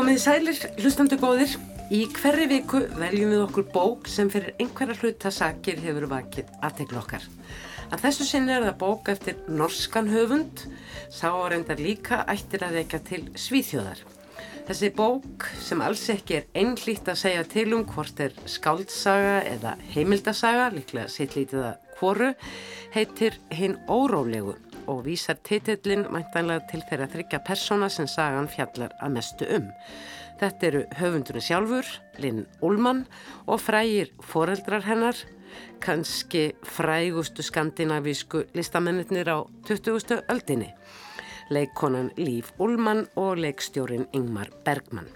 Komið sælir, hlustandu góðir. Í hverri viku veljum við okkur bók sem fyrir einhverja hlutasakir hefur vakið aðtegla okkar. Að þessu sinni er það bók eftir norskan höfund, sá reyndar líka ættir að vekja til svíþjóðar. Þessi bók sem alls ekki er einlít að segja til um hvort er skáldsaga eða heimildasaga, líklega sitt lítið að hvoru, heitir Hinn órólegu og vísar titillin mæntanlega til þeirra þryggja persóna sem sagan fjallar að mestu um. Þetta eru höfundurinn sjálfur, Linn Ullmann og frægir foreldrar hennar, kannski frægustu skandinavísku listamennir á 20. öldinni, leikkonan Líf Ullmann og leikstjórin Ingmar Bergmann.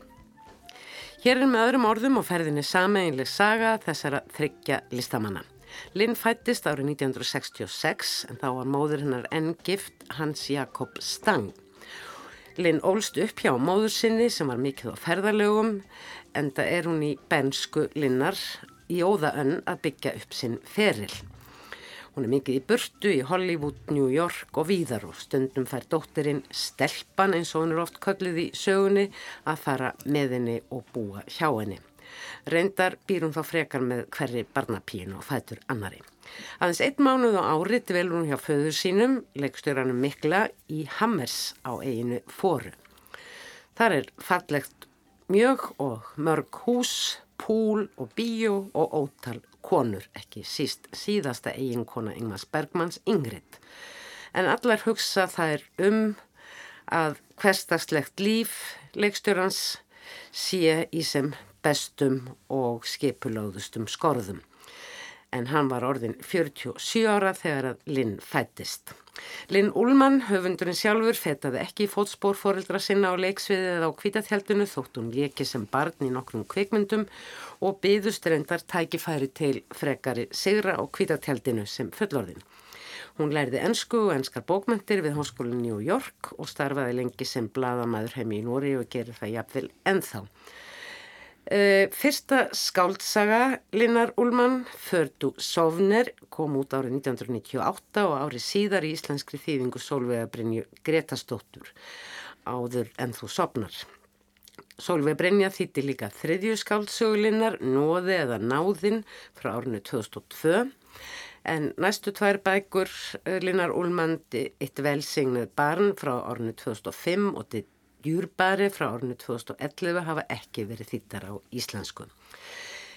Hér er með öðrum orðum og ferðinni sameinleg saga þessara þryggja listamanna. Linn fættist árið 1966 en þá var móður hennar enn gift Hans Jakob Stang. Linn ólst upp hjá móður sinni sem var mikið á ferðalögum en það er hún í bensku Linnar í óðaönn að byggja upp sinn feril. Hún er mikið í burtu í Hollywood, New York og víðar og stundum fær dóttirinn Stelpan eins og hún er oft köllið í sögunni að fara með henni og búa hjá henni. Reyndar býr hún þá frekar með hverri barnapínu og fætur annari. Aðeins einn mánuð á ári dvelur hún hjá föður sínum, leikstjóranum Mikla, í Hammers á eiginu fóru. Þar er fallegt mjög og mörg hús, púl og bíó og ótal konur, ekki síst síðasta eiginkona Ingmars Bergmanns Ingrid. En allar hugsa það er um að hverstastlegt líf leikstjórans sé í sem bestum og skipulóðustum skorðum. En hann var orðin 47 ára þegar að Linn fættist. Linn Ullmann, höfundurinn sjálfur, fetaði ekki í fótspór foreldra sinna á leiksviðið á kvítatjaldinu þótt hún leki sem barn í nokkrum kvikmyndum og byðust reyndar tækifæri til frekari sigra á kvítatjaldinu sem fullorðin. Hún lærði ennsku og ennskar bókmyndir við Háskólinn New York og starfaði lengi sem bladamæður heimi í Nóri og gerir það jafnvel ennþá. Uh, fyrsta skáldsaga Linnar Ullmann, Fördu Sovner, kom út árið 1998 og árið síðar í íslenskri þýðingu Solveig Brynju Gretastóttur áður en þú sopnar. Solveig Brynja þýtti líka þriðju skáldsögulinnar, Nóði eða Náðinn frá árinu 2002 en næstu tvær bækur eh, Linnar Ullmann, eitt velsignað barn frá árinu 2005 og þetta Júrbari frá árinu 2011 hafa ekki verið þýttar á íslensku.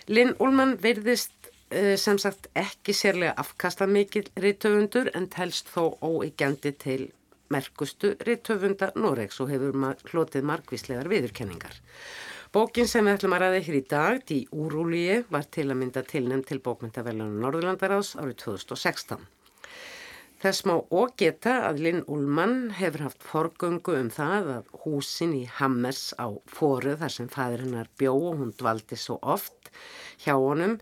Linn Ullmann verðist uh, sem sagt ekki sérlega afkasta mikil rítöfundur en telst þó óegjandi til merkustu rítöfunda Noregs og hefur ma hlotið margvíslegar viðurkenningar. Bókin sem við ætlum að ræða hér í dag, Die Úrúlíi, var til að mynda tilnæm til bókmyndavelunum Norðurlandaráðs árið 2016. Þess má og geta að Linn Ullmann hefur haft forgöngu um það að húsin í Hammers á fóru þar sem fæður hennar bjó og hún dvaldi svo oft hjá honum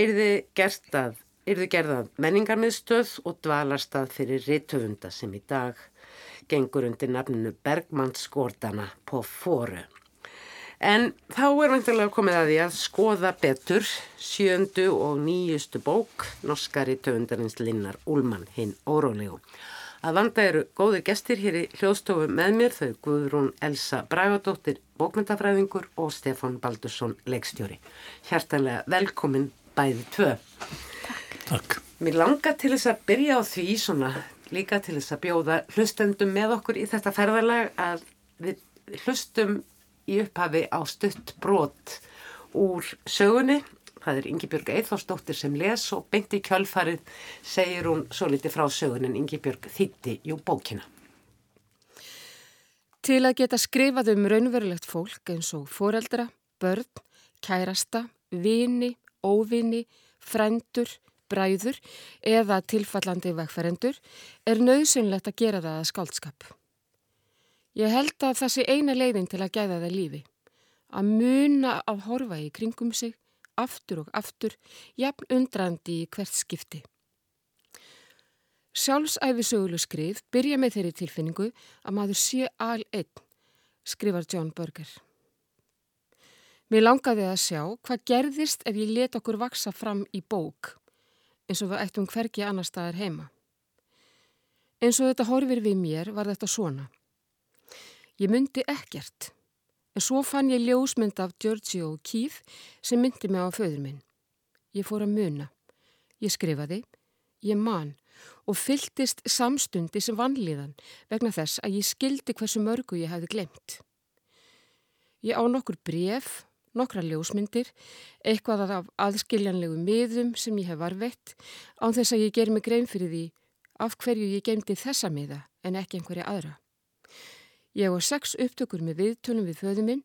erði gerðað, gerðað menningarmiðstöð og dvalarstað fyrir rittöfunda sem í dag gengur undir nafninu Bergmannsgordana på fóru. En þá er vantilega komið að því að skoða betur sjöndu og nýjustu bók norskari töfundarins Linnar Úlmann hinn órólegu. Að vanda eru góði gestir hér í hljóðstofu með mér þau Guðrún Elsa Bragadóttir bókmyndafræðingur og Stefan Baldursson leikstjóri. Hjartalega velkomin bæði tvö. Takk. Takk. Mér langar til þess að byrja á því svona líka til þess að bjóða hlustendum með okkur í þetta ferðalag að við hlustum í upphafi á stutt brot úr sögunni. Það er Ingi Björg Eithórsdóttir sem les og beint í kjölfarið segir hún svo litið frá sögunin Ingi Björg þýtti jú bókina. Til að geta skrifað um raunverulegt fólk eins og foreldra, börn, kærasta, vini, óvini, frendur, bræður eða tilfallandi vegferendur er nöðsynlegt að gera það að skáldskap. Ég held að það sé eina leiðin til að gæða það lífi. Að muna af horfa í kringum sig, aftur og aftur, jafn undrandi í hvert skipti. Sjálfsæfi sögulu skrif byrja með þeirri tilfinningu að maður sé al einn, skrifar John Berger. Mér langaði að sjá hvað gerðist ef ég let okkur vaksa fram í bók, eins og við ættum hverki annar staðar heima. Eins og þetta horfir við mér var þetta svona. Ég myndi ekkert. En svo fann ég ljósmynd af Giorgio Keith sem myndi mig á föður minn. Ég fór að muna. Ég skrifaði, ég man og fylltist samstundi sem vannliðan vegna þess að ég skildi hversu mörgu ég hefði glemt. Ég á nokkur bref, nokkra ljósmyndir, eitthvað af aðskiljanlegu miðum sem ég hef varvett án þess að ég ger mig grein fyrir því af hverju ég gemdi þessa miða en ekki einhverja aðra. Ég var sex upptökur með viðtölum við föðu minn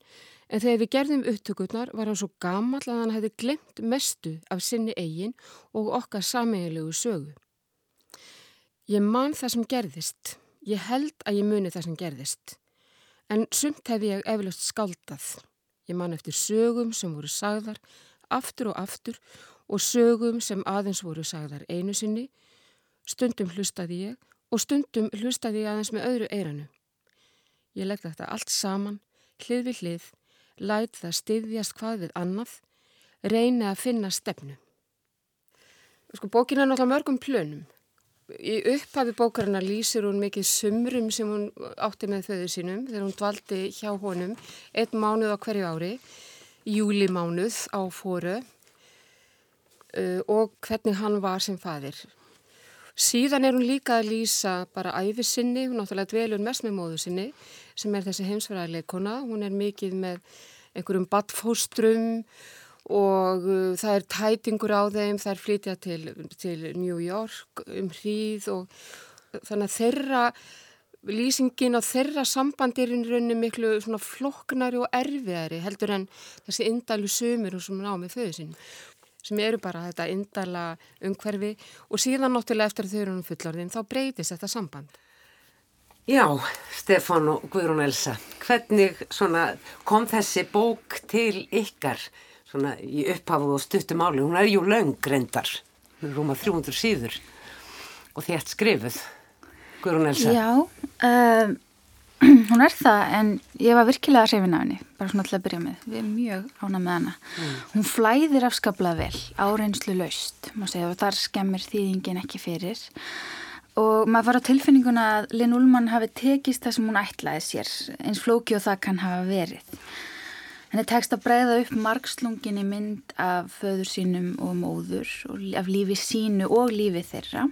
en þegar við gerðum upptökurnar var hann svo gammal að hann hefði glemt mestu af sinni eigin og okkar sameiginlegu sögu. Ég man það sem gerðist. Ég held að ég muni það sem gerðist. En sumt hef ég eflaust skáldað. Ég man eftir sögum sem voru sagðar aftur og aftur og sögum sem aðeins voru sagðar einu sinni. Stundum hlustaði ég og stundum hlustaði ég aðeins með öðru eiranu. Ég legg þetta allt saman, hlið við hlið, læt það styðjast hvað við annað, reyni að finna stefnu. Sko, bókin er náttúrulega mörgum plönum. Í upphafi bókarinnar lýsir hún mikið sumrum sem hún átti með þauður sínum þegar hún dvaldi hjá honum einn mánuð á hverju ári, júlimánuð á fóru uh, og hvernig hann var sem fadir. Síðan er hún líka að lýsa bara æfi sinni, hún náttúrulega dvelur mest með móðu sinni sem er þessi heimsfæraðileikona. Hún er mikið með einhverjum badfóstrum og uh, það er tætingur á þeim, það er flytja til, til New York um hríð og þannig að þeirra lýsingin á þeirra sambandirinn raunir miklu svona flokknari og erfiðari heldur en þessi indælu sömur sem ná með föðu sinn sem eru bara þetta indala umhverfi og síðan náttúrulega eftir þau eru um fullorðin þá breytist þetta samband. Já, Stefán og Guðrún Elsa, hvernig kom þessi bók til ykkar í upphafu og stuttum áli? Hún er jú laungrendar, hún er rúma 300 síður og þétt skrifuð, Guðrún Elsa. Já, um, hún er það en ég var virkilega hrifin af henni bara svona til að byrja með, við erum mjög ána með hana. Mm. hún flæðir afskaplega vel áreinslu laust segja, og þar skemmir þýðingin ekki fyrir. Og maður fara á tilfinninguna að Linn Ullmann hafi tekist það sem hún ætlaði sér eins flóki og það kann hafa verið. Henni tekst að breyða upp margslungin í mynd af föður sínum og móður og af lífi sínu og lífi þeirra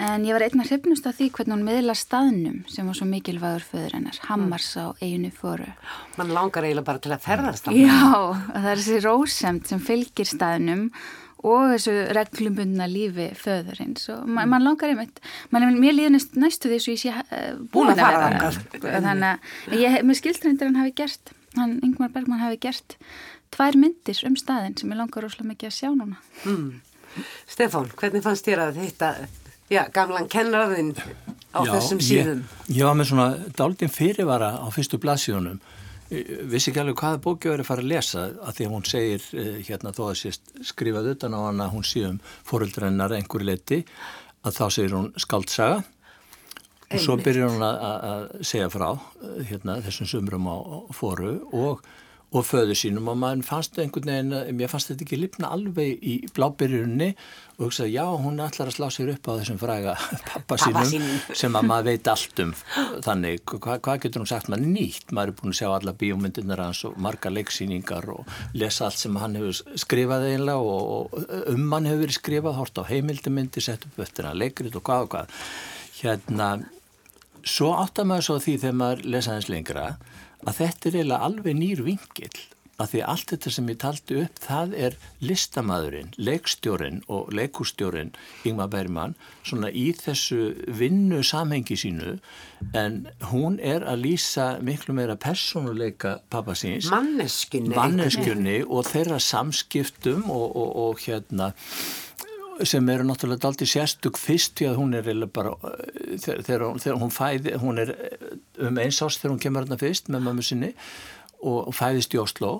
En ég var einnig hrifnust af því hvernig hún miðla staðnum sem var svo mikilvægur föður hennar, Hammars á eiginu fóru. Man langar eiginlega bara til að ferðast á það. Já, það er þessi rósemt sem fylgir staðnum og þessu reglumbundna lífi föðurins og ma mm. man langar einmitt, man, mér líður næst, næstu því svo ég sé uh, búin að fara ángar. Þannig að ég, mér skildrindur hann hafi gert, hann Ingmar Bergman hafi gert tvær myndir um staðin sem ég langar ósláð mikið að sjá núna. Mm. Stefán, hvernig fannst þér að þetta já, gamlan kennarðinn á já, þessum síðum. Ég, ég var með svona daldinn fyrirvara á fyrstu blaðsíðunum. Vissi ekki alveg hvaða bókja verið að fara að lesa að því að hún segir eh, hérna þó að sé skrifað utan á hana hún síðum fóröldrennar einhverju leiti að þá segir hún skaldsaga og svo byrjar hún að, að segja frá eh, hérna, þessum sumrum á, á fóru og og föðu sínum og maður fannst einhvern veginn, mér fannst þetta ekki lifna alveg í blábyrjunni og hugsaði já, hún ætlar að slá sér upp á þessum fræga pappa sínum sem að maður veit allt um. Þannig, hva, hvað getur hún sagt? Maður nýtt, maður er búin að sjá alla bíómyndirnar hans og marga leiksýningar og lesa allt sem hann hefur skrifað einlega og, og um hann hefur verið skrifað hort á heimildumyndir, sett upp eftir hann leikrit og hvað og hvað. Hérna, svo áttar maður svo því þegar maður lesa hans lengra að þetta er eiginlega alveg nýr vingil að því allt þetta sem ég taldi upp það er listamæðurinn, leikstjórin og leikustjórin Ingmar Bergman svona í þessu vinnu samhengi sínu en hún er að lýsa miklu meira personuleika pappasins manneskunni og þeirra samskiptum og, og, og hérna sem eru náttúrulega aldrei sérstug fyrst því að hún er bara þegar, þegar hún fæði hún er um eins ást þegar hún kemur hérna fyrst með mammu sinni og, fæðist í Oslo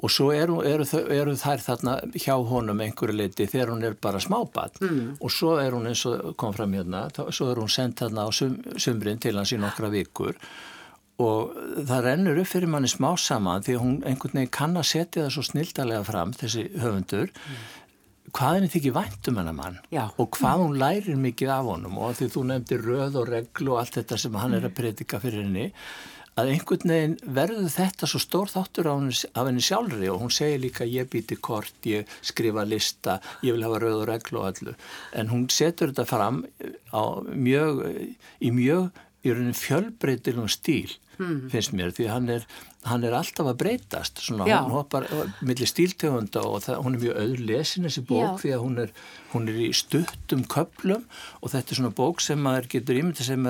og svo eru, eru, eru þær þarna hjá honum einhverju leiti þegar hún er bara smábat mm. og svo er hún eins og kom fram hérna svo er hún sendt þarna á sum, sumrin til hans í nokkra vikur og það rennur upp fyrir manni smá saman því að hún einhvern veginn kann að setja það svo snildalega fram þessi höfundur. Mm hvað henni þykir vænt um hennar mann Já. og hvað hún lærir mikið af honum og því þú nefndir röð og reglu og allt þetta sem hann er að mm. predika fyrir henni að einhvern veginn verður þetta svo stór þáttur af henni, af henni sjálfri og hún segir líka ég býti kort, ég skrifa lista, ég vil hafa rauð og reglu og allu en hún setur þetta fram mjög, í mjög í rauninni fjölbreytilum stíl mm. finnst mér því hann er, hann er alltaf að breytast svona, hún hoppar millir stíltegunda og það, hún er mjög auðlesin þessi bók Já. því að hún er, hún er í stuttum köplum og þetta er svona bók sem maður getur ímyndið sem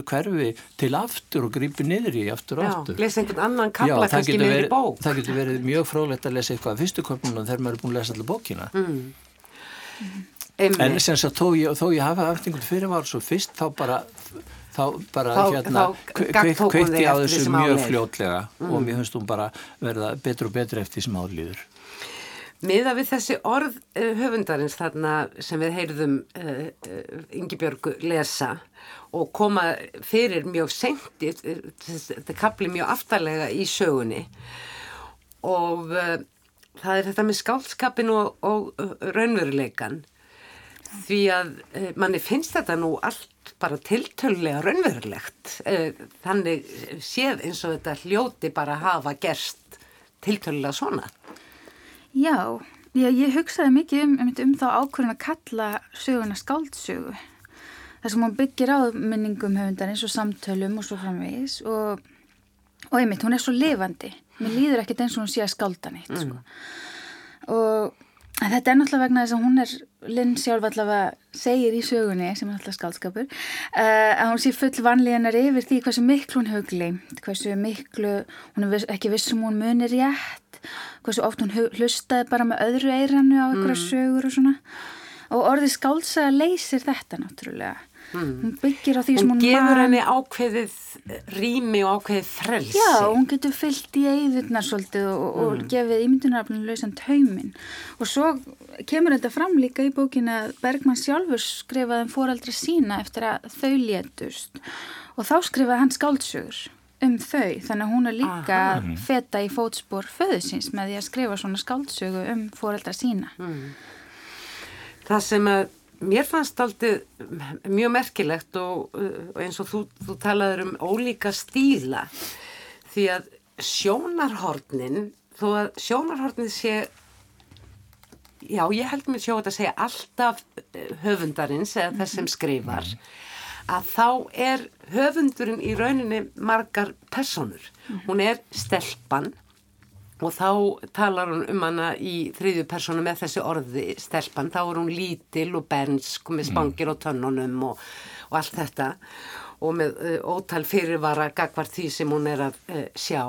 hverfi til aftur og grípi niður í aftur og aftur. Já, lesa einhvern annan kapla Já, kannski niður í bók. Það getur verið mjög frólægt að lesa eitthvað af fyrstu köplunum þegar maður er búin að lesa allir bókina. Mm. Mm. En sem sagt þó ég, þó ég hafa haft einhvern fyrirvar svo fyrst þá bara þá bara þá, hérna kveikti á þessu mjög fljótlega mm. og mér finnst hún bara verða betur og betur eftir sem álýður. Miða við þessi orð uh, höfundarins þarna sem við heyrðum uh, uh, Ingi Björgu lesa og koma fyrir mjög senti, þetta kapli mjög aftarlega í sögunni og það er þetta með skálskapin og, og raunveruleikan því að manni finnst þetta nú allt bara tiltölulega raunverulegt. Eh, þannig séð eins og þetta hljóti bara hafa gerst tiltölulega svona. Já, ég, ég hugsaði mikið um, um, um þá ákvörðin að kalla söguna skáldsögu. Þar sem hún byggir á minningum höfundar eins og samtölum og svo framvegis og, og einmitt, hún er svo lifandi. Mér líður ekkert eins og hún sé að skálda neitt mm. sko. og Þetta er náttúrulega vegna þess að hún er, Linn sjálf allavega segir í sögunni, sem er alltaf skaldskapur, uh, að hún sé full vanlíðanar yfir því hversu miklu hún hefur gleimt, hversu miklu, hún er ekki vissum hún munir rétt, hversu oft hún hlustaði bara með öðru eiranu á einhverja mm. sögur og svona. Og orðið skaldsaga leysir þetta náttúrulega. Mm. Hún byggir á því sem hún man... Hún gefur henni ákveðið rými og ákveðið frelsi. Já, hún getur fyllt í eigðurnar svolítið og, mm. og gefið ímyndunarafnum lausan taumin. Og svo kemur þetta fram líka í bókina að Bergman sjálfur skrifaði um fóraldra sína eftir að þau létust. Og þá skrifaði hann skáldsögur um þau. Þannig að hún er líka Aha. að feta í fótspór föðusins með því að skrifa svona skáldsögu um fóraldra sína. Mm. Það sem að Mér fannst aldrei mjög merkilegt og, og eins og þú, þú talaður um ólíka stíla því að sjónarhornin, þó að sjónarhornin sé, já ég held mér sjó að segja alltaf höfundarins eða þess sem skrifar, að þá er höfundurinn í rauninni margar personur. Hún er stelpann og þá talar hún um hana í þriðju personu með þessi orði stelpann, þá er hún lítil og bernsk með mm. spangir og tönnunum og, og allt þetta. Og með uh, ótal fyrirvara gagvar því sem hún er að uh, sjá.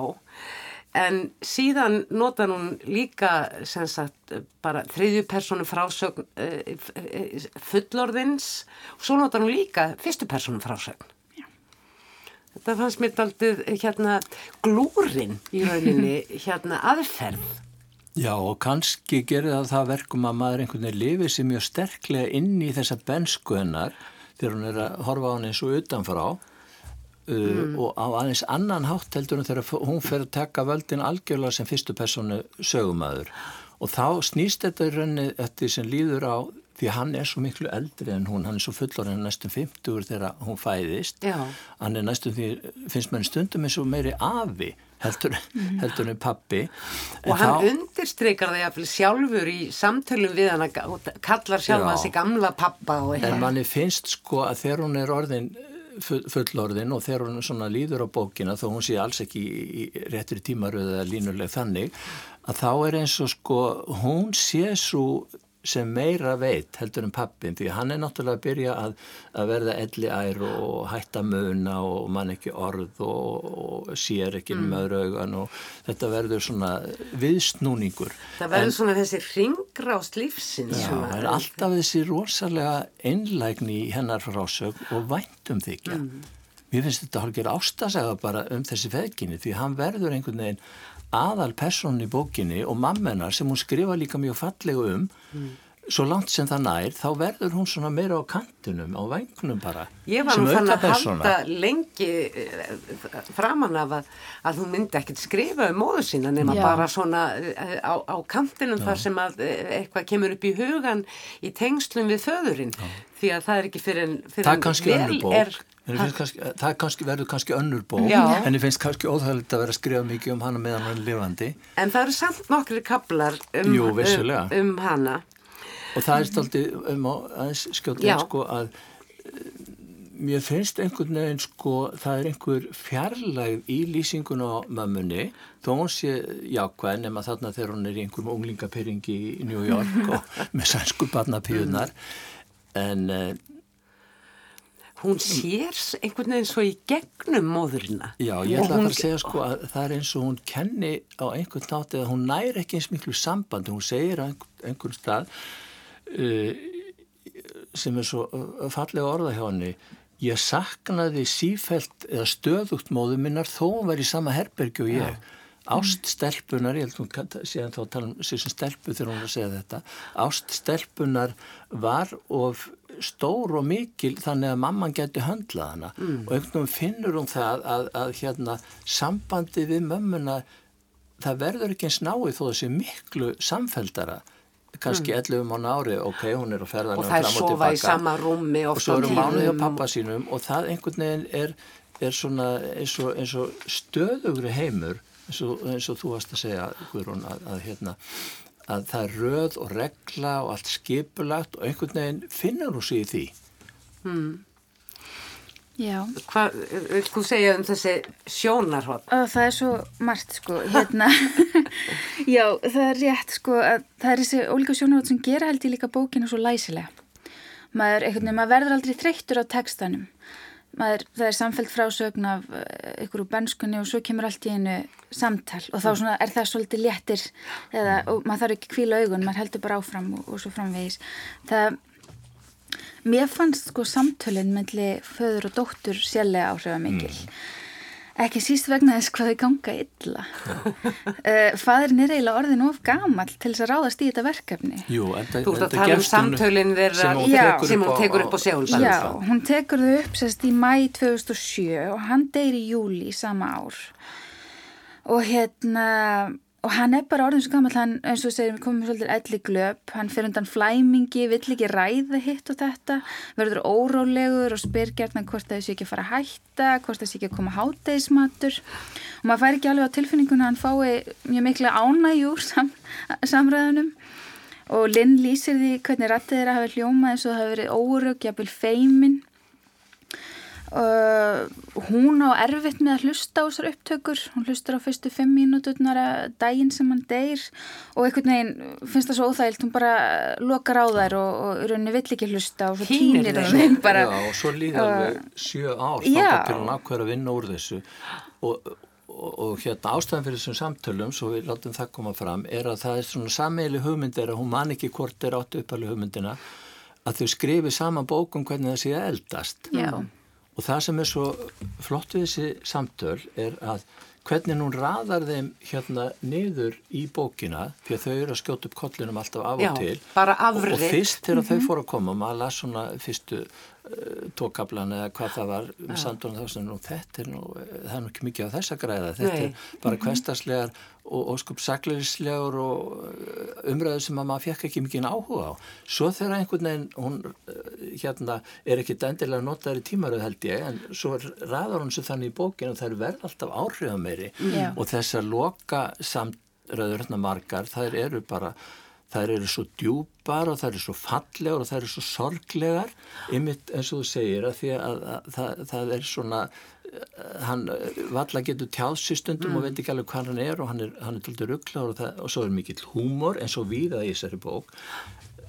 En síðan notar hún líka sem sagt bara þriðju personu frásögn uh, fullorðins. Og svo notar hún líka fyrstu personu frásögn Þetta fannst mér aldrei hérna glúrin í rauninni hérna aðferð. Já og kannski gerir það það verkum að maður einhvern veginn lifið sér mjög sterklega inn í þessa benskuðnar þegar hún er að horfa á hann eins og utanfrá uh, mm. og á aðeins annan hátt heldur hún þegar hún fer að taka völdin algjörlega sem fyrstu personu sögumæður og þá snýst þetta í rauninni þetta sem líður á því hann er svo miklu eldri en hún, hann er svo fullorinn næstum 50 þegar hún fæðist. Já. hann er næstum því, finnst mann stundum eins og meiri afi heldur, heldur en pappi og hann þá, undirstreykar það sjálfur í samtölum við hann kallar sjálf hans í gamla pappa en manni finnst sko að þegar hún er orðin fullorðin og þegar hún svona líður á bókina þó hún sé alls ekki í, í réttri tímaröðu eða línuleg þannig að þá er eins og sko hún sé svo sem meira veit heldur en pappin því hann er náttúrulega að byrja að, að verða elli ær og hætta muna og mann ekki orð og, og sér ekki mm. með raugan og þetta verður svona viðsnúningur. Það verður en, svona þessi ringrást lífsins. Já, það er alltaf þessi rosalega einlægni í hennar frásög og væntum þykja. Mm. Mér finnst þetta hálfur ástasaga bara um þessi feðginni því hann verður einhvern veginn aðal person í bókinni og mammenar sem hún skrifa líka mjög fallega um mm. Svo langt sem það nær þá verður hún svona meira á kantinum á vengnum bara Ég var nú fann að halda lengi eh, framan af að, að hún myndi ekkert skrifa um móðu sína nema Já. bara svona eh, á, á kantinum Já. þar sem að eh, eitthvað kemur upp í hugan í tengslum við föðurinn Já. því að það er ekki fyrir fyrir en vel er Kannski, það kannski, verður kannski önnur bók Já. en ég finnst kannski óþægilegt að vera að skrifa mikið um hana meðan hann er lifandi en það eru samt nokkri kaplar um, Jú, um, um hana og það er stolti um aðeins skjóta sko að eh, mér finnst einhvern veginn sko það er einhver fjarlæg í lýsingun á mömmunni. Þó hún sé jákvæð nema þarna þegar hún er í einhverjum unglingapyringi í New York og með sænsku barnapíunar en uh, hún sér einhvern veginn svo í gegnum móðurina. Já, ég ætla að fara að segja sko að það er eins og hún kenni á einhvern nátt eða hún næri ekki eins miklu samband hún segir á einhvern, einhvern stað sem er svo uh, fallega orða hjá henni ég saknaði sífælt eða stöðugt móðu minnar þó hún var í sama herbergi og ég Já. Áststelpunar, ég held að hún sé að þá tala um sem stelpu þegar hún var að segja þetta Áststelpunar var of stór og mikil þannig að mamman getur höndlað hana mm. og einhvern veginn finnur hún það að, að hérna, sambandi við mömmuna það verður ekki eins náið þó þessi miklu samfældara kannski mm. 11 mánu ári, ok, hún er að ferða og það er sofa í sama rúmi og svo eru mánuði á pappa sínum og það einhvern veginn er, er svona eins og, eins og stöðugri heimur eins og, eins og þú varst að segja Guðrún að, að hérna að það er röð og regla og allt skipulagt og einhvern veginn finnur þú sig í því hmm. Já Hvað vil þú segja um þessi sjónarhótt? Það er svo margt sko hérna Já, það er rétt sko að það er þessi ólíka sjónarhótt sem gera held í líka bókinu svo læsilega. Maður, veginn, maður verður aldrei þreyttur á tekstanum maður, það er samfélg frásögn af eh, ykkur úr benskunni og svo kemur allt í einu samtal og þá mm. svona, er það svolítið léttir eða, og maður þarf ekki kvíla augun, maður heldur bara áfram og, og svo framvegis. Það mér fannst sko samtölinn melli föður og dóttur sérlega áhrifa mikil mm. Ekki síst vegna þess hvað þau ganga illa. uh, Fadrin er eiginlega orðin of gamal til þess að ráðast í þetta verkefni. Jú, en það Þú ert að tala um samtölinn þeirra sem hún tekur upp á segulbæðum. Já, hún tekur þau upp sérst í mæ 2007 og hann deyri í júli sama ár. Og hérna og hann er bara orðin svo gammal hann eins og segir við komum svolítið elli glöp. Hann fyrir undan flæmingi, vill ekki ræða hitt og þetta, verður órólegur og spyr gertna hvort sé ekki fara að hætta, hvort sé ekki að koma hátdeismatur og maður fær ekki alveg á tilfinninguna hann fái mjög miklu ánægjúr sam, samræðunum. Og Linn lýsir því hvernig rættið er að hafa hljómað eins og það hafi verið órög, jafnvel feimin Uh, hún á erfitt með að hlusta á þessar upptökur. Hún hlustar á fyrstu fimm mínúturnar að daginn sem hann deyr. Og einhvern veginn finnst það svo óþægilt hún bara lokar á þær og, og rauninni vill ekki hlusta og svo týnir það bara. Já, og svo líða uh, alveg sjö ár þá til hún ákveður að vinna úr þessu. Og, og, og hérna ástæðan fyrir þessum samtölum, svo við látum það koma fram er að það er svona sammeili hugmyndir að hún man ekki hvort er áttu uppalegu hugmyndina að þau skrifi saman bókum hvernig það sé að eldast. Já og það sem er svo flott við þessi samtöl er að hvernig hún raðar þeim hérna niður í bókina því að þau eru að skjóta upp kollinum alltaf af og Já, til og, og fyrst þegar mm -hmm. þau mhm. fóru að koma maður las svona fyrstu tókablan eða hvað það var með sandunum þá og þetta er nú, það er nú ekki mikið á þessa græða, þetta Nei. er bara mhm. hverstaslegar og, og skup saklerislegur og uh, umræður sem að maður fekk ekki mikið áhuga á. Svo þegar einhvern veginn hún uh, hérna er ekki endilega notaður í tímaröð held ég en svo raðar hún sér þannig í bókinu og það er verð alltaf áhrifameri mm. og þessar loka samröður hérna margar, þær eru bara þær eru svo djúpar og þær eru svo fallegar og þær eru svo sorglegar ymitt eins og þú segir að því að, að, að það, það er svona hann valla getur tjáðsýstundum mm. og veit ekki alveg hvað hann er og hann er, hann er tóltur rugglar og, og svo er mikill húmor eins og viða í þessari bók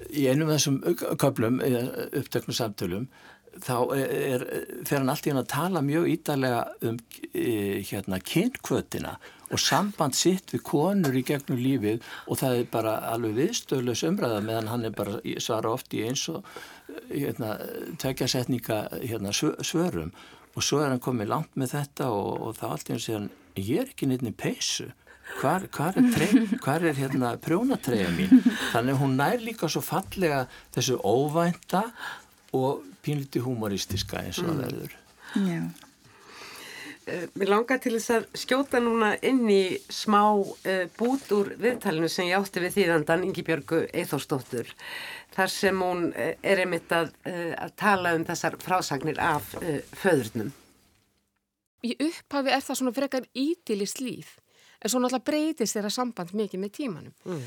í einum af þessum köplum upptöknu samtölum þá er, fer hann alltaf að tala mjög ídalega um hérna kynkvötina og samband sitt við konur í gegnum lífið og það er bara alveg viðstöðlös umræða meðan hann er bara svara oft í eins og hérna, tvekja setninga hérna, svörum. Og svo er hann komið langt með þetta og, og það allt í hann segja hann ég er ekki neitt í peysu. Hvar, hvar er, trey, hvar er hérna prjónatreya mín? Þannig hún nær líka svo fallega þessu óvænta og pínliti humoristiska eins og það mm. verður. Já mér langar til þess að skjóta núna inn í smá uh, bút úr viðtalinu sem ég átti við þýðandan Ingi Björgu Eithórsdóttur þar sem hún uh, er einmitt að, uh, að tala um þessar frásagnir af föðurnum. Í upphafi er það svona frekar ítilist líf en svo náttúrulega breytist þeirra samband mikið með tímanum mm.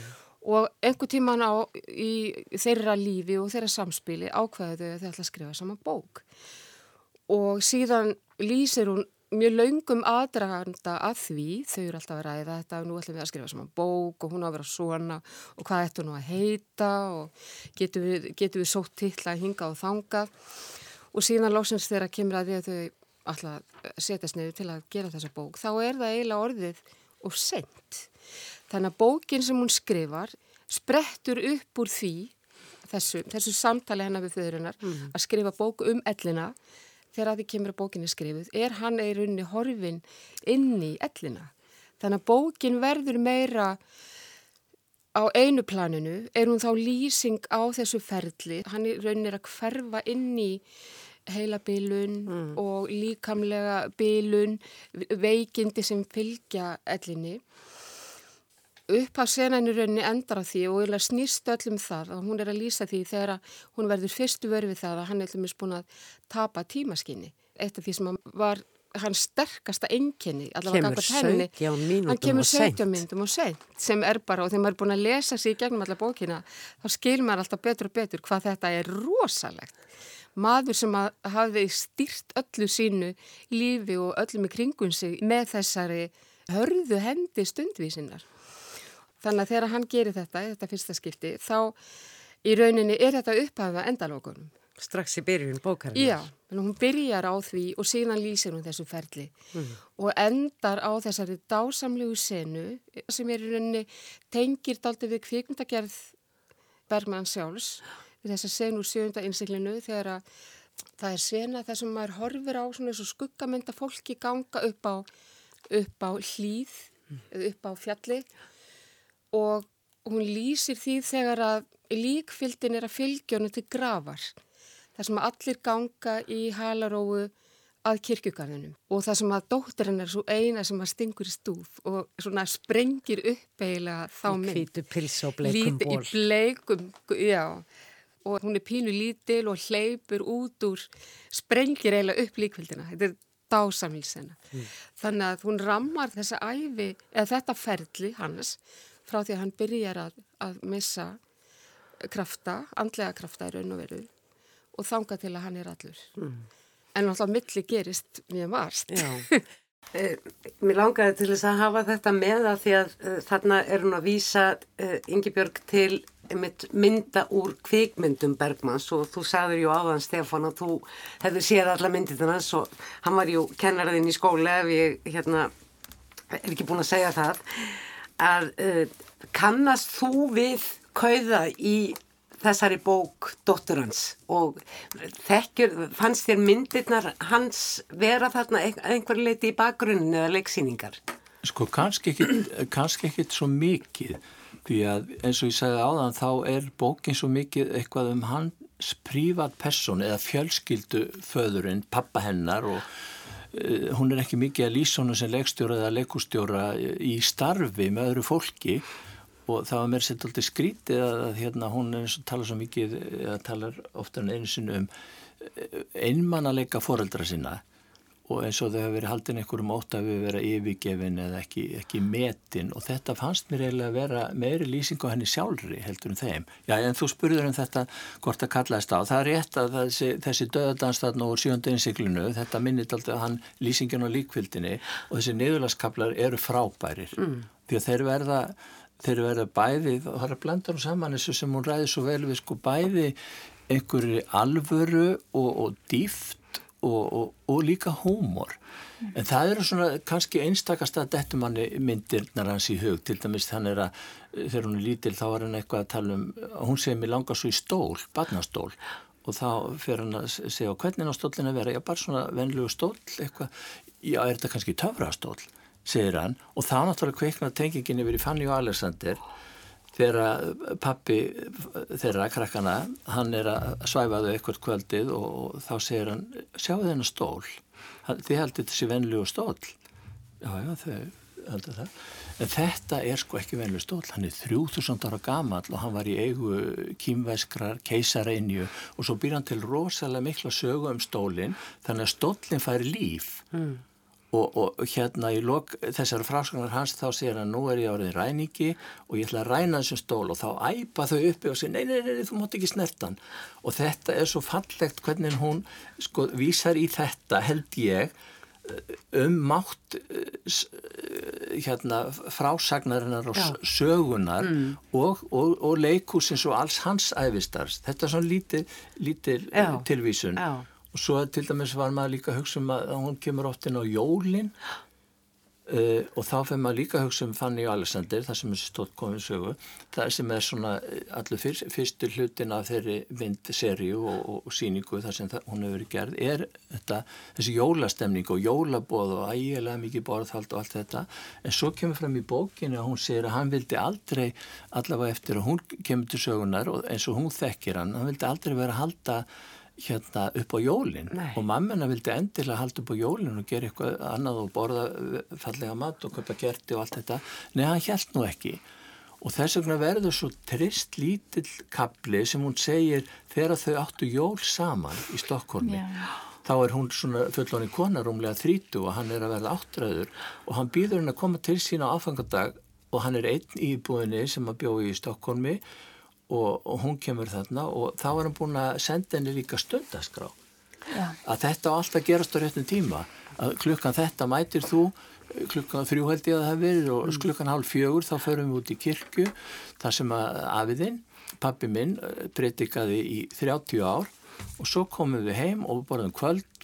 og einhver tíman á í þeirra lífi og þeirra samspili ákveðu þau að þau ætla að skrifa saman bók og síðan lýsir hún mjög laungum aðdraganda að því, þau eru alltaf að ræða þetta og nú ætlum við að skrifa saman bók og hún á að vera svona og hvað ættu nú að heita og getur við, getur við sótt til að hinga og þanga og síðan lóksins þegar kemur að því að þau alltaf setjast neyru til að gera þessa bók, þá er það eiginlega orðið og sent. Þannig að bókin sem hún skrifar sprettur upp úr því þessu, þessu samtali hennar við þauðurinnar mm. að skrifa bók um ellina þegar að því kemur að bókinni skrifuð, er hann í rauninni horfin inn í ellina. Þannig að bókin verður meira á einu planinu, er hún þá lýsing á þessu ferli. Hann í rauninni er að hverfa inn í heila bylun mm. og líkamlega bylun, veikindi sem fylgja ellinni upp af senanir rauninni endar á því og snýst öllum þar og hún er að lýsa því þegar hún verður fyrstu verfið það að hann er allmis búin að tapa tímaskinni. Af því sem var hans sterkasta enginni kemur 17 mínútum hann kemur 17 mínútum og sent sem er bara og þegar maður er búin að lesa sér í gegnum alla bókina þá skil maður alltaf betur og betur hvað þetta er rosalegt. Maður sem hafi styrt öllu sínu lífi og öllum í kringun sig með þessari hörðu hendi stundvísinnar Þannig að þegar hann gerir þetta, þetta fyrsta skipti, þá í rauninni er þetta upphafa endalókunum. Strax í byrjun bókarinn? Já, hún byrjar á því og síðan lýsir hún þessu ferli mm. og endar á þessari dásamlegu senu sem er í rauninni tengir daldi við kvikmyndagerð Bergmann sjálfs við þessa senu sjönda innsiklinu þegar að það er sena þar sem maður horfir á svona þessu skuggamynda fólki ganga upp á, upp á hlýð, mm. upp á fjalli og hún lýsir því þegar að líkfyldin er að fylgja hennu til gravar. Það sem allir ganga í halaróu að kirkjugarðinum og það sem að dótturinn er svo eina sem að stingur í stúf og svona sprengir upp eiginlega þá mynd. Hvítu pils og bleikum ból. Í bleikum, já. Og hún er pínu lítil og hleypur út úr, sprengir eiginlega upp líkfyldina. Þetta er dásamilsena. Mm. Þannig að hún rammar þessa æfi, eða þetta ferli hans frá því að hann byrjar að, að missa krafta, andlega krafta í raun og veru og þanga til að hann er allur. Mm. En alltaf milli gerist mjög marst. Já. Eh, mér langaði til þess að hafa þetta með að því að uh, þarna er hún að vísa uh, Yngibjörg til mynda úr kvikmyndum Bergmanns og þú sagður ju áðan Stefán að þú hefði séð alla myndina og hann var ju kennaraðinn í skóla ef ég hérna er ekki búin að segja það að uh, kannast þú við kauða í þessari bók Dóttur hans og þekkjur, fannst þér myndirnar hans vera þarna einhver leiti í bakgrunni eða leiksýningar? Sko kannski ekkit, kannski ekkit svo mikið því að eins og ég sagði áðan þá er bókin svo mikið eitthvað um hans prívat person eða fjölskyldu föðurinn, pappa hennar og hún er ekki mikið að lýsa hún sem leikstjóra eða leikustjóra í starfi með öðru fólki. Og það var mér sett alltaf skrítið að hérna, hún er eins og tala svo mikið eða talar ofta en einu sinu um eh, einmannalega foreldra sinna og eins og þau hafa verið haldin einhverjum ótt að við vera yfirgefin eða ekki, ekki metin og þetta fannst mér eiginlega að vera meiri lýsing á henni sjálfri heldur um þeim. Já en þú spurður um þetta hvort það kallaðist á. Það er rétt að þessi, þessi döðadanstarn og sjönda innsiklinu þetta minnit alltaf hann lýsingin á líkvildinni og þessi niðurlaskaplar eru frábærir mm. því að þeir verða þeir verða bæði það er blandar saman þessu sem hún ræði svo vel við sko bæði einhverju alvöru og, og dýft og, og, og líka hómor mm. en það eru svona kannski einstakast að dettumanni myndirnar hans í hug. Til dæmis þannig að þegar hún er lítil þá er hann eitthvað að tala um hún segir mér langar svo í stól, barnastól. Og þá fyrir hann að segja hvernig á stólinn að vera, já bara svona venlegu stól eitthvað, já er þetta kannski töfrastól? segir hann. Og þá náttúrulega kveikna tengingin yfir í Fanny og Alexander þegar pappi þeirra krakkana, hann er að svæfaðu eitthvað kvöldið og þá segir hann, sjáu þennan stól. Þið heldur þessi venlu stól. Já, já, þau heldur það. En þetta er sko ekki venlu stól. Hann er 3000 ára gamal og hann var í eigu kýmveskrar keisareinju og svo býr hann til rosalega mikla sögu um stólinn þannig að stólinn fær líf. Mm. Og, og hérna í lok þessar fráskannar hans þá segir hann nú er ég árið ræningi og ég ætla að ræna þessum stól og þá æpa þau uppi og segir nei, nei, nei, þú mátt ekki snertan og þetta er svo fallegt hvernig hún sko vísar í þetta held ég um mátt hérna frásagnarinnar og Já. sögunar mm. og, og, og leikúsins og alls hans æfistars. Þetta er svona lítil, lítil tilvísun Já. Og svo til dæmis var maður líka að hugsa um að hún kemur oft inn á jólinn Uh, og þá fyrir maður líka að hugsa um Fanny og Alexander, það sem er stótt komið sögu, það sem er svona eh, allur fyrst, fyrstu hlutin af þeirri myndserju og, og, og síningu þar sem það, hún hefur verið gerð, er þetta, þessi jólastemning og jólabóð og ægilega mikið borðhald og allt þetta, en svo kemur fram í bókinu að hún segir að hann vildi aldrei, allavega eftir að hún kemur til sögunar og eins og hún þekkir hann, hann vildi aldrei vera að halda hérna upp á jólinn og mammina vildi endilega halda upp á jólinn og gera eitthvað annað og borða fallega mat og köpa gerti og allt þetta. Neða hann held nú ekki. Og þess vegna verður svo trist lítill kapli sem hún segir þegar þau áttu jól saman í Stokkólmi yeah. þá er hún svona fullóni konarúmlega þrítu og hann er að verða áttræður. Og hann býður henn að koma til sína á aðfangadag og hann er einn íbúinni sem að bjóði í Stokkólmi og, og hún kemur þarna og þá er hann búin að senda henni líka stundaskrá Já. að þetta á alltaf gerast á réttum tíma að klukkan þetta mætir þú klukkan þrjú held ég að það verið og mm. klukkan hálf fjögur þá förum við út í kirkju þar sem að afiðinn, pappi minn breytikaði í 30 ár og svo komum við heim og borðum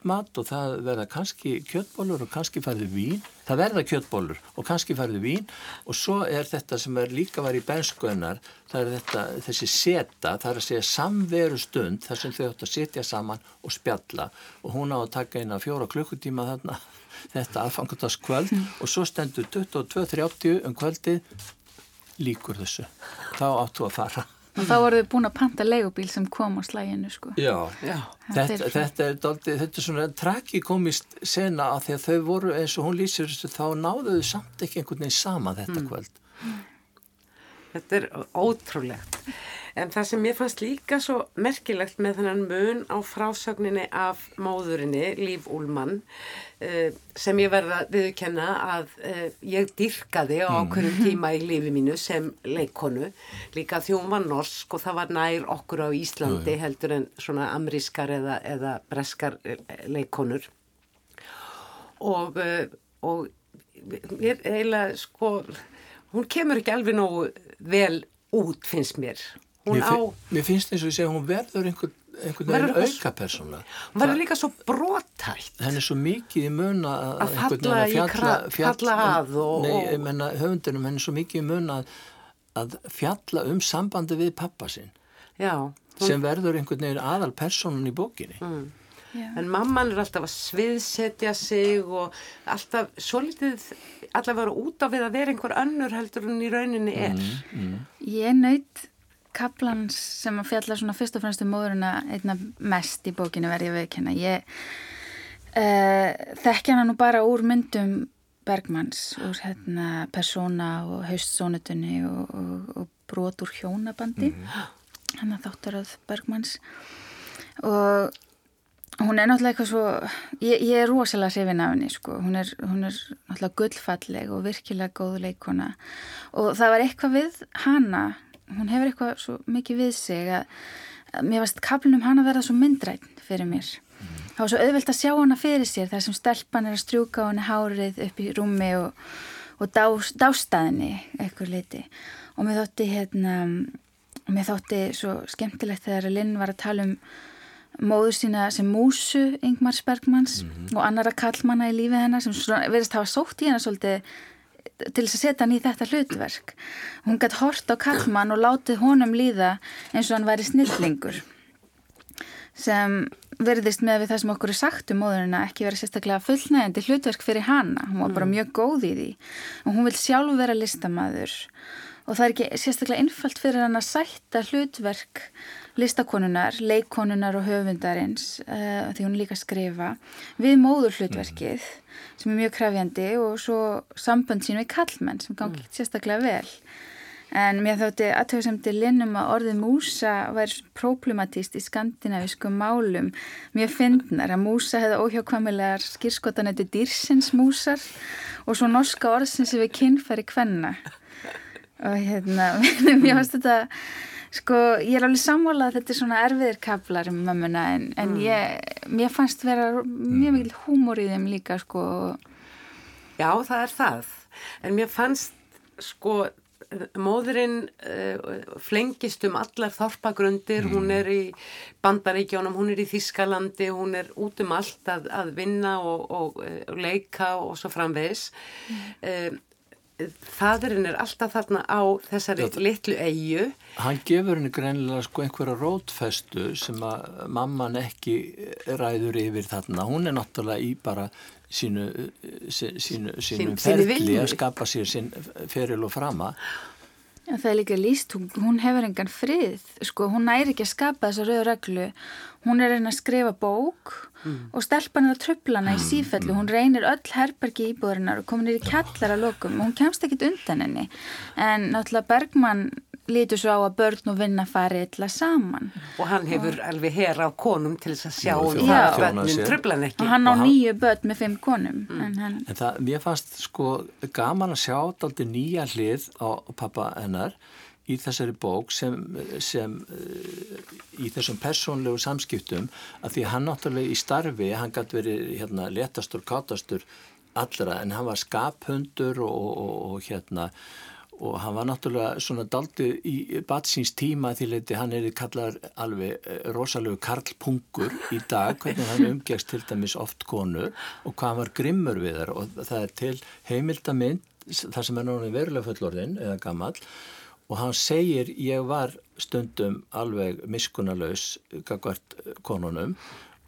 kvöldmat og það verða kannski kjöttbólur og kannski færðu vín. Það verða kjöttbólur og kannski færðu vín. Og svo er þetta sem er líka var í benskuðnar það er þetta, þessi seta, það er að segja samveru stund þar sem þau ættu að setja saman og spjalla. Og hún á að taka að fjóra klukkutíma þarna þetta aðfangandaskvöld mm. og svo stendur 22.30 um kvöldið líkur þessu. Þá áttu að fara og þá voru þau búin að panta leigubíl sem kom á slæginu sko. Já, Já. Þetta, er þetta, er daldi, þetta er svona tragikomist sena að því að þau voru eins og hún lýsir þessu þá náðu þau samt ekki einhvern veginn sama þetta mm. kvöld Þetta er ótrúlegt En það sem ég fannst líka svo merkilegt með þennan mun á frásögninni af móðurinni, Líf Úlmann, eh, sem ég verða viðkenna að eh, ég dyrkaði á okkurum mm. tíma í lífi mínu sem leikonu, líka því hún var norsk og það var nær okkur á Íslandi heldur en svona amrískar eða, eða breskar eh, leikonur. Og, og ég eiginlega sko, hún kemur ekki alveg nógu vel út finnst mér mér, á... mér finnst eins og ég segja hún verður einhvern einhvern veginn auka persóna hún verður líka svo brotætt henn er svo mikið í mun að falla í fjalla, fjalla að og, nei, ég menna höfundunum henn er svo mikið í mun að, að fjalla um sambandi við pappa sinn Já, hún... sem verður einhvern veginn aðal persónan í bókinni. Mm. en mamman er alltaf að sviðsetja sig og alltaf svo litið allavega út af við að vera einhver önnur heldur en í rauninni er. Mm, mm. ég nöyt kaplans sem að fjalla svona fyrst og fremst um móðurina einna mest í bókinu verði að veikina ég uh, þekki hana nú bara úr myndum Bergmanns úr hérna persóna og haustsónutunni og, og, og brot úr hjónabandi mm -hmm. hann að þáttaröð Bergmanns og hún er náttúrulega eitthvað svo ég, ég er rosalega hrifin af henni sko. hún, er, hún er náttúrulega gullfalleg og virkilega góð leikona og það var eitthvað við hana hún hefur eitthvað svo mikið við sig að, að mér varst kaplinum hana verða svo myndræn fyrir mér mm. það var svo auðvelt að sjá hana fyrir sér þar sem stelpan er að strjúka henni hárið upp í rúmi og, og dá, dástaðinni eitthvað liti og mér þótti hérna mér þótti svo skemmtilegt þegar Linn var að tala um móður sína sem músu Ingmar Spergmanns mm -hmm. og annara kallmanna í lífið hennar sem verðist hafa sótt í hennar svolítið til þess að setja hann í þetta hlutverk. Hún gætt hort á Kallmann og látið honum líða eins og hann væri snillingur sem verðist með við það sem okkur er sagt um móðurina ekki vera sérstaklega fullnægandi hlutverk fyrir hana, hún var bara mjög góð í því. Og hún vil sjálf vera listamaður. Og það er ekki sérstaklega innfalt fyrir hann að sætta hlutverk listakonunar, leikkonunar og höfundarins uh, því hún líka skrifa við móður hlutverkið sem er mjög krafjandi og svo sambönd sín við kallmenn sem gangi ekki sérstaklega vel En mér þótti aðtöðsemdi linnum að orðið músa væri problematíst í skandinaviskum málum. Mér finnnar að músa hefði óhjákvamilegar skýrskotanætti dýrsins músar og svo norska orðsins við kynfæri kvenna. Og hérna, mér finnst þetta, sko, ég er alveg sammálað að þetta er svona erfiðir kaplar um mömmuna en, en mm. ég, mér fannst vera mjög mikil húmor í þeim líka, sko. Já, það er það. En mér fannst, sko, móðurinn uh, flengist um allar þorpagrundir, mm. hún er í bandaríkjónum, hún er í Þískalandi, hún er út um allt að, að vinna og, og, og leika og svo framvegs. Mm. Uh, þaðurinn er alltaf þarna á þessari Þetta, litlu eigu. Hann gefur henni greinilega sko einhverja rótfestu sem að mamman ekki ræður yfir þarna. Hún er náttúrulega í bara sínu, sínu, sínu ferli að skapa sér sín feril og frama Já, það er líka líst, hún, hún hefur engan frið, sko, hún næri ekki að skapa þessa rauðu reglu, hún er reyna að skrifa bók mm. og stelpan er að tröflana í mm, sífellu, mm. hún reynir öll herbergi íbúðurinnar og komin í kellara lokum og hún kemst ekkit undan henni, en náttúrulega Bergman lítur svo á að börn og vinna fari illa saman. Og hann hefur og... alveg hér á konum til þess að sjá um það að börnin tröflan ekki. Og hann á nýju börn með fimm konum. Mm. En, hann... en það, mér fannst sko gaman að sjá aldrei nýja hlið á pappa hennar í þessari bók sem, sem í þessum persónlegu samskiptum að því hann náttúrulega í starfi, hann gæti verið hérna letastur, kátastur allra en hann var skaphundur og, og, og hérna og hann var náttúrulega svona daldi í batsins tíma því leiti hann er kallar alveg eh, rosalegu karlpungur í dag hvernig hann umgegst til dæmis oft konu og hvað hann var grimmur við þar og það er til heimildamind þar sem er náttúrulega verulega fullorðin eða gammal og hann segir ég var stundum alveg miskunalös gagvart konunum.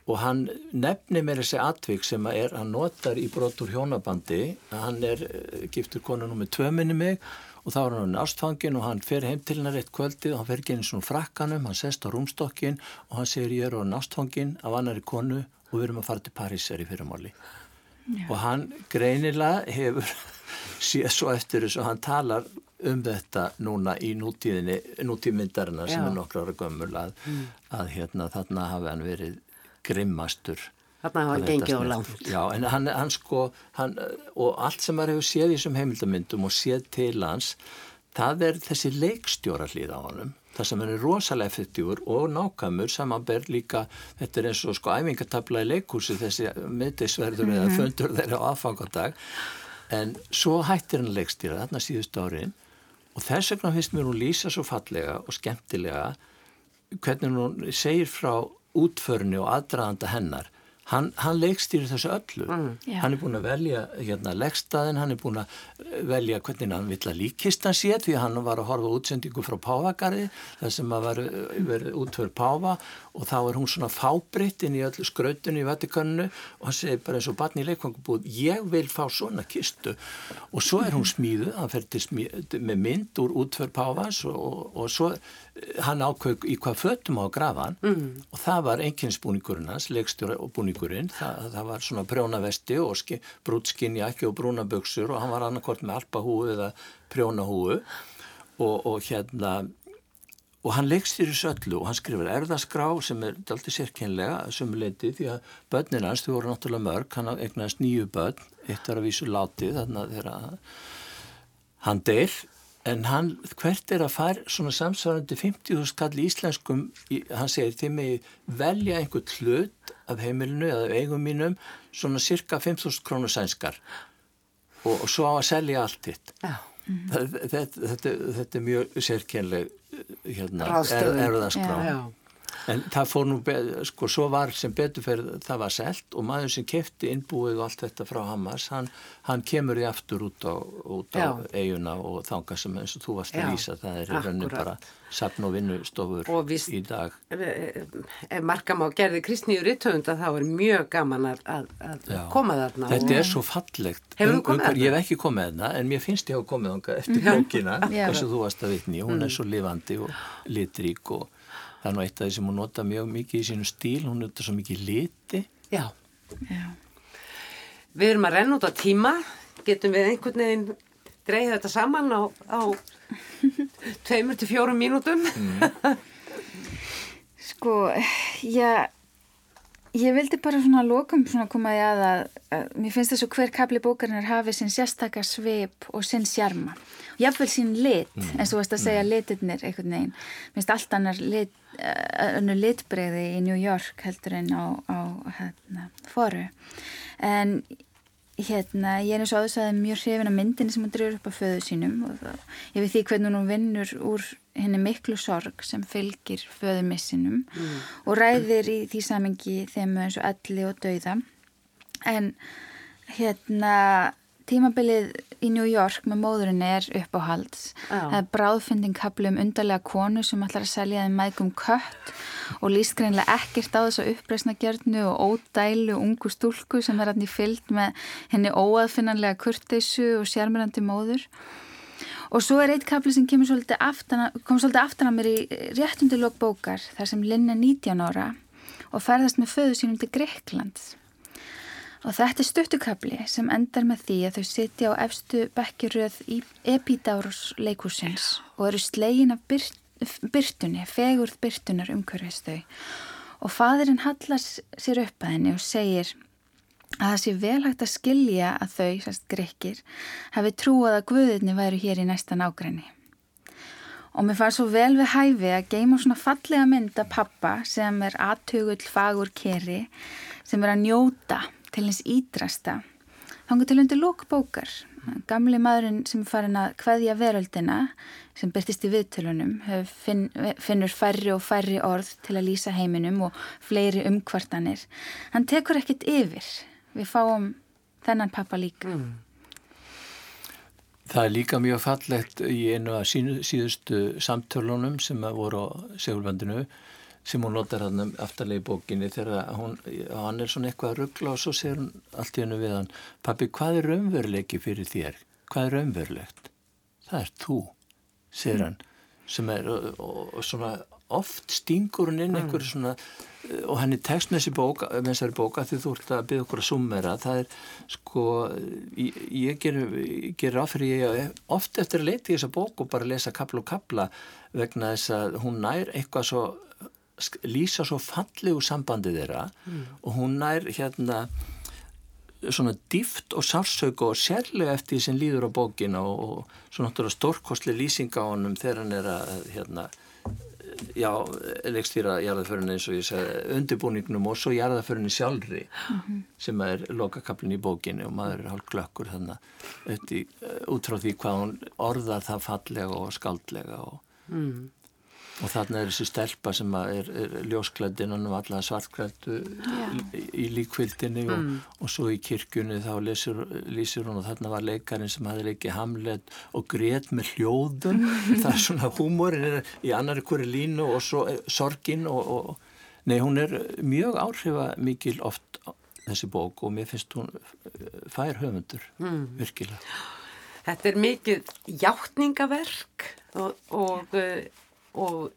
Og hann nefnir mér þessi atvik sem er, hann notar í brotur hjónabandi hann er eh, giftur konunum með tvöminni mig og þá er hann ástfangin og hann fer heim til hennar eitt kvöldið og hann fer ekki eins og frakkanum, hann sest á rúmstokkin og hann segir ég er á ástfangin af annari konu og við erum að fara til Parísar í fyrirmáli og hann greinilega hefur séð svo eftir þess að hann talar um þetta núna í nútíðinni nútíðmyndarinnar sem Já. er nokkru ára gömul að, mm. að hérna þarna hafi hann verið grimmastur Þarna hafa hann gengið á langt. Já, en hann, hann sko, hann, og allt sem maður hefur séð í þessum heimildamindum og séð til hans, það er þessi leikstjóra hlýð á honum. Það sem er rosalega effektífur og nákvæmur samanberð líka, þetta er eins og sko æfingatabla í leikhúsi þessi miðdeisverður -hmm. eða fundur þeirra á aðfangadag, en svo hættir hann leikstýra þarna síðust árin og þess vegna finnst mér hún lýsa svo fallega og skemmtilega hvernig hún segir frá útförni og aðdraðanda hennar Hann, hann leikstýrir þessu öllu. Mm. Hann er búin að velja hérna, leggstaðin, hann er búin að velja hvernig hann vill að líkist hann sé því hann var að horfa útsendingu frá Pávagarði þar sem að verið útför Páva og þá er hún svona fábritt inn í öllu skrautinu í Vatikaninu og hann segir bara eins og barni í leikvangubúð ég vil fá svona kistu og svo er hún smíðu, hann fer til smíðu með mynd úr útför Pávas og, og, og svo hann ákveð í hvað fötum á grafan mm. og það var einnkynnsbúningurinn hans, leikstjóra og búningurinn. Það, það var svona prjónavesti og brútskinjakki og brúnaböksur og hann var annarkort með alpahúu eða prjónahúu og, og hérna og hann leikstýr þessu öllu og hann skrifur erðaskrá sem er alltaf sérkynlega sumuleiti því að börnin hans, þau voru náttúrulega mörg hann egnaðist nýju börn, eitt var að vísu látið þannig að þeirra hann deyr en hann, hvert er að fara svona samsvarandi 50.000 skall í íslenskum, hann segir þeim með velja einhvern hlut af heimilinu eða eigum mínum svona cirka 5.000 krónur sænskar. Og, og svo á að selja allt hitt þetta, þetta, þetta er mjög sérkennleg hérna, er, erðaskrá En það fór nú, sko, svo var sem beturferð, það var selt og maður sem kefti innbúið og allt þetta frá Hamas, hann, hann kemur í aftur út á, út á eiguna og þanga sem eins og þú varst að vísa, það er raunin bara sapn og vinnustofur í dag. Ef markam á gerði kristnýjur töfunda þá er mjög gaman að, að, koma þarna. Þetta er svo fallegt. Hefur þú komið þarna? Ég hef ekki komið þarna en mér finnst ég að komið þarna eftir bókina, þess að þú varst að vitni, hún er mm. svo lifandi og litrík og það er nú eitt af því sem hún nota mjög mikið í sínu stíl, hún nota svo mikið liti. Já. Já. Við erum að renna út á tíma, getum við einhvern veginn greið þetta saman á, á tveimur til fjórum mínútum. Mm. sko, já, ég vildi bara svona lokum svona komaði að að, að mér finnst þess að hver kapli bókarinnar hafi sinn sérstakar sveip og sinn sjarma. Jáfnveil sín lit, mm. eins og þú veist að segja mm. litirnir einhvern veginn. Mér finnst allt annar lit önnu litbreyði í New York heldur en á, á hérna, foru en hérna ég er eins og aðeins að mjög hrifin að myndinni sem hún drifur upp á föðu sínum og það, ég veit því hvernig hún vinnur úr henni miklu sorg sem fylgir föðumissinum mm. og ræðir í því samengi þeim eins og alli og dauða en hérna tímabilið í New York með móðurinni er uppáhalds. Það er bráðfinding kaplu um undarlega konu sem ætlar að selja þeim mægum kött og líst greinlega ekkert á þess að uppreysna gjörnu og ódælu ungu stúlku sem er alltaf fyllt með henni óaðfinnanlega kurteysu og sérmyrandi móður. Og svo er eitt kapli sem svolítið aftana, kom svolítið aftan að mér í réttundi lók bókar þar sem Linn er 19 ára og ferðast með föðu sínum til Greiklands. Og þetta er stuttukabli sem endar með því að þau sitja á efstu bekkjuröð í Epidárus leikúsins og eru slegin af byrt, byrtunni, fegurð byrtunar umhverfist þau. Og fadurinn hallast sér upp að henni og segir að það sé vel hægt að skilja að þau, sérst grekkir, hafi trúað að guðinni væru hér í næsta nágræni. Og mér fannst svo vel við hæfi að geima svona fallega mynd af pappa sem er aðtögull fagur keri sem er að njóta til hins ídrasta. Þannig til undir lókbókar. Gamli maðurinn sem er farin að hvaðja veröldina sem byrtist í viðtölunum finn, finnur færri og færri orð til að lýsa heiminum og fleiri umkvartanir. Hann tekur ekkit yfir. Við fáum þennan pappa líka. Mm. Það er líka mjög fallegt í einu af síðustu samtölunum sem voru á segulbandinu sem hún notar hann aftarlega í bókinni þegar hún, hann er svona eitthvað að ruggla og svo segir hún allt í hennu við hann Pappi, hvað er raunveruleiki fyrir þér? Hvað er raunverulegt? Það er þú, segir mm. hann sem er og, og, svona oft stingur hún inn mm. einhverju svona og henni tekst með þessari bóka því þú ert að byggja okkur að summera það er sko ég, ég ger, áfyrir ég oft eftir að leita í þessa bók og bara lesa kapla og kapla vegna þess að hún nær eitthvað svo lýsa svo fallegu sambandi þeirra mm. og hún nær hérna svona dýft og sársög og sérlega eftir því sem líður á bókina og, og svo náttúrulega stórkostli lýsing á honum þegar hann er að hérna, já, leikstýra jarðaförinu eins og ég segi undirbúningnum og svo jarðaförinu sjálfri mm -hmm. sem er lokakablin í bókinu og maður er hálf glökkur þannig að út frá því hvað hún orðar það fallega og skaldlega og mm. Og þarna er þessi stelpa sem er, er ljósklæddinn og nú alla svartklæddu í, í líkvildinni mm. og, og svo í kirkjunni þá lesur, lýsir hún og þarna var leikarin sem hafi leikið hamlet og greitt með hljóðum. það er svona húmórin er í annari hverju línu og svo eh, sorgin og, og nei hún er mjög áhrifa mikil oft þessi bók og mér finnst hún eh, fær höfundur mm. virkilega. Þetta er mikið hjáttningaverk og, og eh, og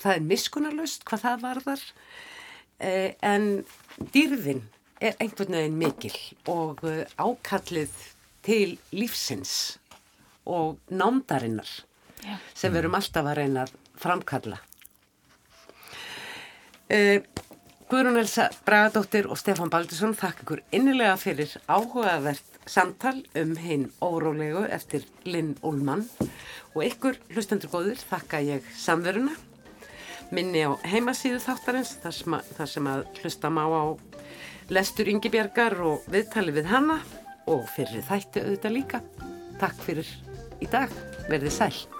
það er miskunarlust hvað það varðar eh, en dýrðin er einhvern veginn mikil og eh, ákallið til lífsins og námdarinnar yeah. sem við erum alltaf að reyna að framkalla eh, Guðrún Elsa Bragadóttir og Stefan Baldursson þakk ykkur innilega fyrir áhugavert samtal um hinn órólegu eftir Linn Ullmann. Og ykkur hlustendur góður þakka ég samveruna. Minni á heimasíðu þáttarins þar sem að, þar sem að hlusta má á lestur yngibjargar og viðtali við hanna og fyrir þætti auðvitað líka. Takk fyrir í dag, verði sæl